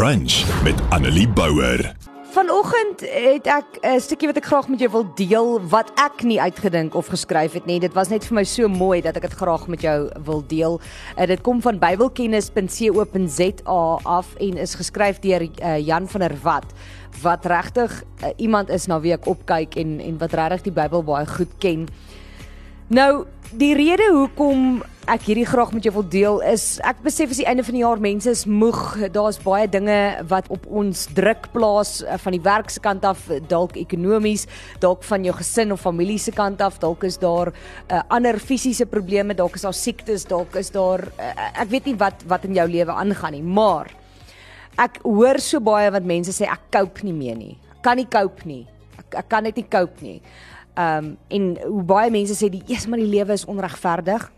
Brunch met Annelie Bouwer. Vanoggend het ek 'n stukkie wat ek graag met jou wil deel wat ek nie uitgedink of geskryf het nie. Dit was net vir my so mooi dat ek dit graag met jou wil deel. Uh, dit kom van bybelkennis.co.za af en is geskryf deur uh, Jan van der Walt wat regtig uh, iemand is na wie ek opkyk en en wat regtig die Bybel baie goed ken. Nou, die rede hoekom ek hierdie graag met jou wil deel is ek besef as die einde van die jaar mense is moeg. Daar's baie dinge wat op ons druk plaas eh, van die werk se kant af, dalk ekonomies, dalk van jou gesin of familie se kant af, dalk is daar uh, ander fisiese probleme, dalk is daar siektes, dalk is daar uh, ek weet nie wat wat in jou lewe aangaan nie, maar ek hoor so baie wat mense sê ek cope nie meer nie. Kan nie cope nie. Ek, ek kan net nie cope nie. Ehm um, en hoe baie mense sê die eers maar die lewe is onregverdig.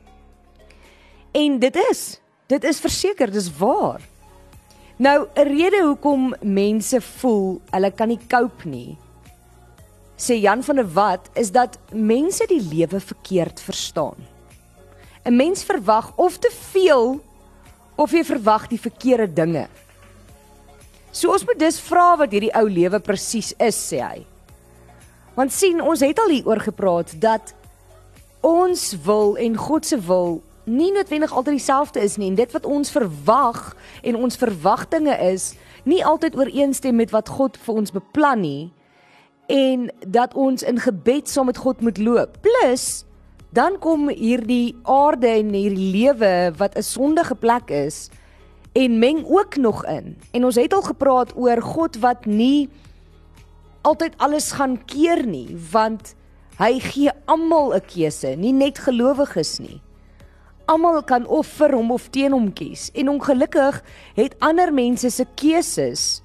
En dit is, dit is verseker, dis waar. Nou 'n rede hoekom mense voel hulle kan nie cope nie. Sê Jan van der Walt is dat mense die lewe verkeerd verstaan. 'n Mens verwag of te veel of jy verwag die verkeerde dinge. So ons moet dus vra wat hierdie ou lewe presies is, sê hy. Want sien, ons het al hieroor gepraat dat ons wil en God se wil nie noodwendig altyd dieselfde is nie en dit wat ons verwag en ons verwagtinge is nie altyd ooreenstem met wat God vir ons beplan nie en dat ons in gebed saam met God moet loop. Plus dan kom hierdie aarde en hierdie lewe wat 'n sondige plek is en meng ook nog in. En ons het al gepraat oor God wat nie altyd alles gaan keer nie, want hy gee almal 'n keuse, nie net gelowiges nie. Almal kan of vir hom of teen hom kies en ongelukkig het ander mense se keuses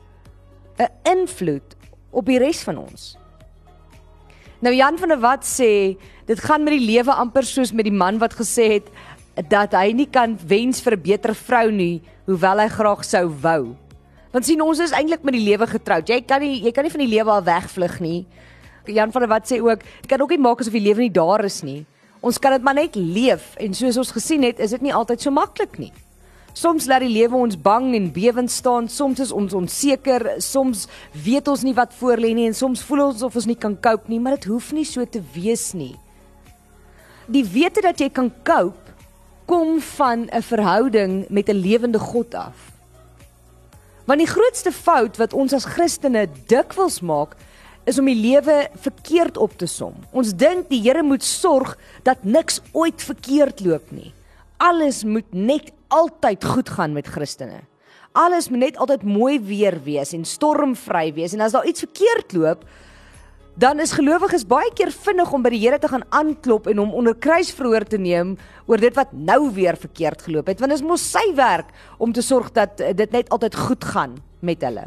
'n invloed op die res van ons. Nou Jan van der Walt sê, dit gaan met die lewe amper soos met die man wat gesê het dat hy nie kan wens vir 'n beter vrou nie, hoewel hy graag sou wou. Want sien ons is eintlik met die lewe getroud. Jy kan nie jy kan nie van die lewe al wegvlug nie. Jan van der Walt sê ook, jy kan ook nie maak asof die lewe nie daar is nie. Ons kan dit maar net leef en soos ons gesien het, is dit nie altyd so maklik nie. Soms laat die lewe ons bang en bewend staan, soms is ons onseker, soms weet ons nie wat voor lê nie en soms voel ons of ons nie kan cope nie, maar dit hoef nie so te wees nie. Die wete dat jy kan cope kom van 'n verhouding met 'n lewende God af. Want die grootste fout wat ons as Christene dikwels maak, is om die lewe verkeerd op te som. Ons dink die Here moet sorg dat niks ooit verkeerd loop nie. Alles moet net altyd goed gaan met Christene. Alles moet net altyd mooi weer wees en stormvry wees en as daar iets verkeerd loop, dan is gelowiges baie keer vinnig om by die Here te gaan aanklop en hom onder kruisverhoor te neem oor dit wat nou weer verkeerd geloop het want dit is mos sy werk om te sorg dat dit net altyd goed gaan met hulle.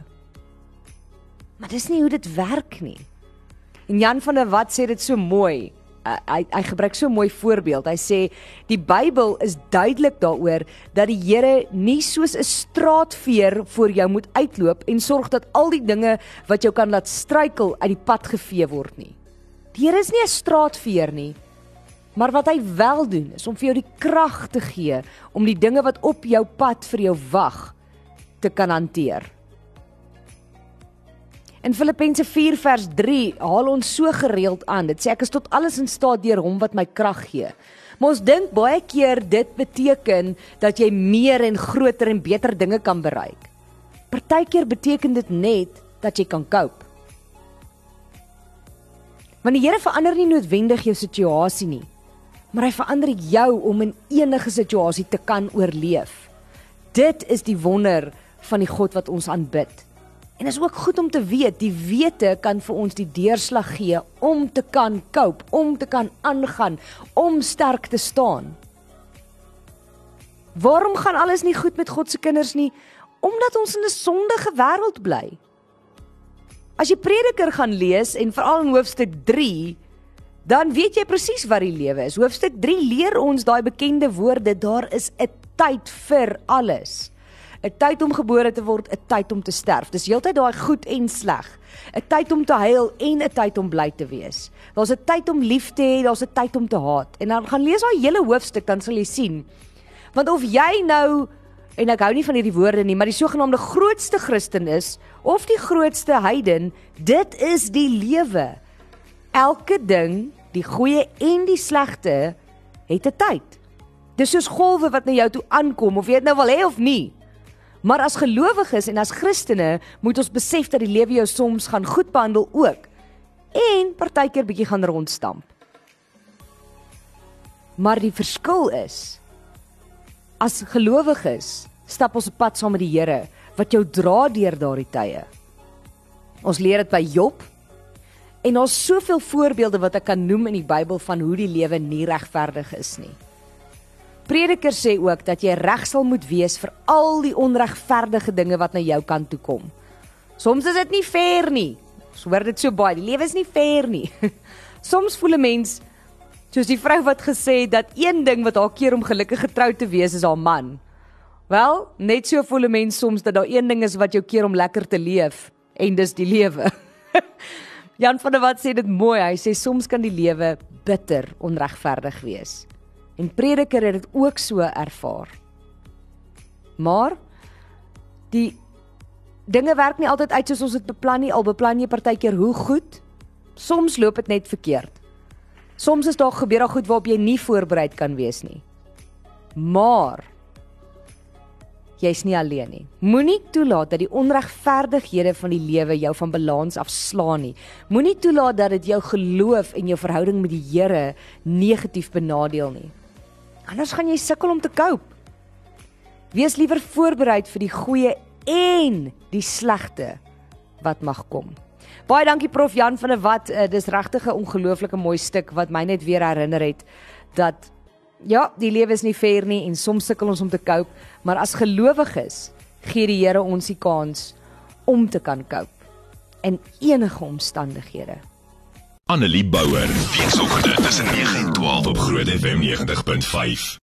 Maar dis nie hoe dit werk nie. En Jan van der Walt sê dit so mooi uh, hy hy gebruik so 'n mooi voorbeeld. Hy sê die Bybel is duidelik daaroor dat die Here nie soos 'n straatveer voor jou moet uitloop en sorg dat al die dinge wat jou kan laat struikel uit die pad gevee word nie. Die Here is nie 'n straatveer nie. Maar wat hy wel doen is om vir jou die krag te gee om die dinge wat op jou pad vir jou wag te kan hanteer. In Filippense 4 vers 3 haal ons so gereeld aan. Dit sê ek is tot alles in staat deur hom wat my krag gee. Maar ons dink baie keer dit beteken dat jy meer en groter en beter dinge kan bereik. Partykeer beteken dit net dat jy kan cope. Want die Here verander nie noodwendig jou situasie nie, maar hy verander jou om in enige situasie te kan oorleef. Dit is die wonder van die God wat ons aanbid. En is ook goed om te weet, die wete kan vir ons die deurslag gee om te kan cope, om te kan aangaan, om sterk te staan. Waarom gaan alles nie goed met God se kinders nie? Omdat ons in 'n sondige wêreld bly. As jy Prediker gaan lees en veral in hoofstuk 3, dan weet jy presies wat die lewe is. Hoofstuk 3 leer ons daai bekende woorde, daar is 'n tyd vir alles. 'n tyd om gebore te word, 'n tyd om te sterf. Dis heeltyd daai goed en sleg. 'n tyd om te huil en 'n tyd om bly te wees. Daar's 'n tyd om lief te hê, daar's 'n tyd om te haat. En dan gaan lees daai hele hoofstuk dan sal jy sien. Want of jy nou en ek hou nie van hierdie woorde nie, maar die sogenaamde grootste Christen is of die grootste heiden, dit is die lewe. Elke ding, die goeie en die slegte, het 'n tyd. Dis soos golwe wat na jou toe aankom of jy dit nou wil hê of nie. Maar as gelowiges en as Christene moet ons besef dat die lewe jou soms gaan goed behandel ook en partykeer bietjie gaan rondstamp. Maar die verskil is as gelowiges stap ons op pad saam met die Here wat jou dra deur daardie tye. Ons leer dit by Job en daar's soveel voorbeelde wat ek kan noem in die Bybel van hoe die lewe nie regverdig is nie. Prediker sê ook dat jy reg sal moet wees vir al die onregverdige dinge wat na jou kant toe kom. Soms is dit nie fair nie. Ons hoor dit so baie. Die lewe is nie fair nie. Soms voel 'n mens soos die vrou wat gesê het dat een ding wat haar keer om gelukkig getroud te wees is haar man. Wel, net so voel 'n mens soms dat daar een ding is wat jou keer om lekker te leef en dis die lewe. Jan van der Walt sê dit mooi. Hy sê soms kan die lewe bitter onregverdig wees. En Prediker het dit ook so ervaar. Maar die dinge werk nie altyd uit soos ons dit beplan nie. Al beplan jy partykeer hoe goed, soms loop dit net verkeerd. Soms is daar gebeur daar goed waarop jy nie voorbereid kan wees nie. Maar jy's nie alleen nie. Moenie toelaat dat die onregverdighede van die lewe jou van balans afslaan nie. Moenie toelaat dat dit jou geloof en jou verhouding met die Here negatief benadeel nie. Anders gaan jy sukkel om te cope. Wees liewer voorbereid vir die goeie en die slegte wat mag kom. Baie dankie Prof Jan van der Walt. Uh, dis regtig 'n ongelooflike mooi stuk wat my net weer herinner het dat ja, die lewe is nie fair nie en soms sukkel ons om te cope, maar as gelowiges gee die Here ons die kans om te kan cope in enige omstandighede. Annelie Bouwer, weekoggend tussen 9 en 12 op Groot FM 90.5.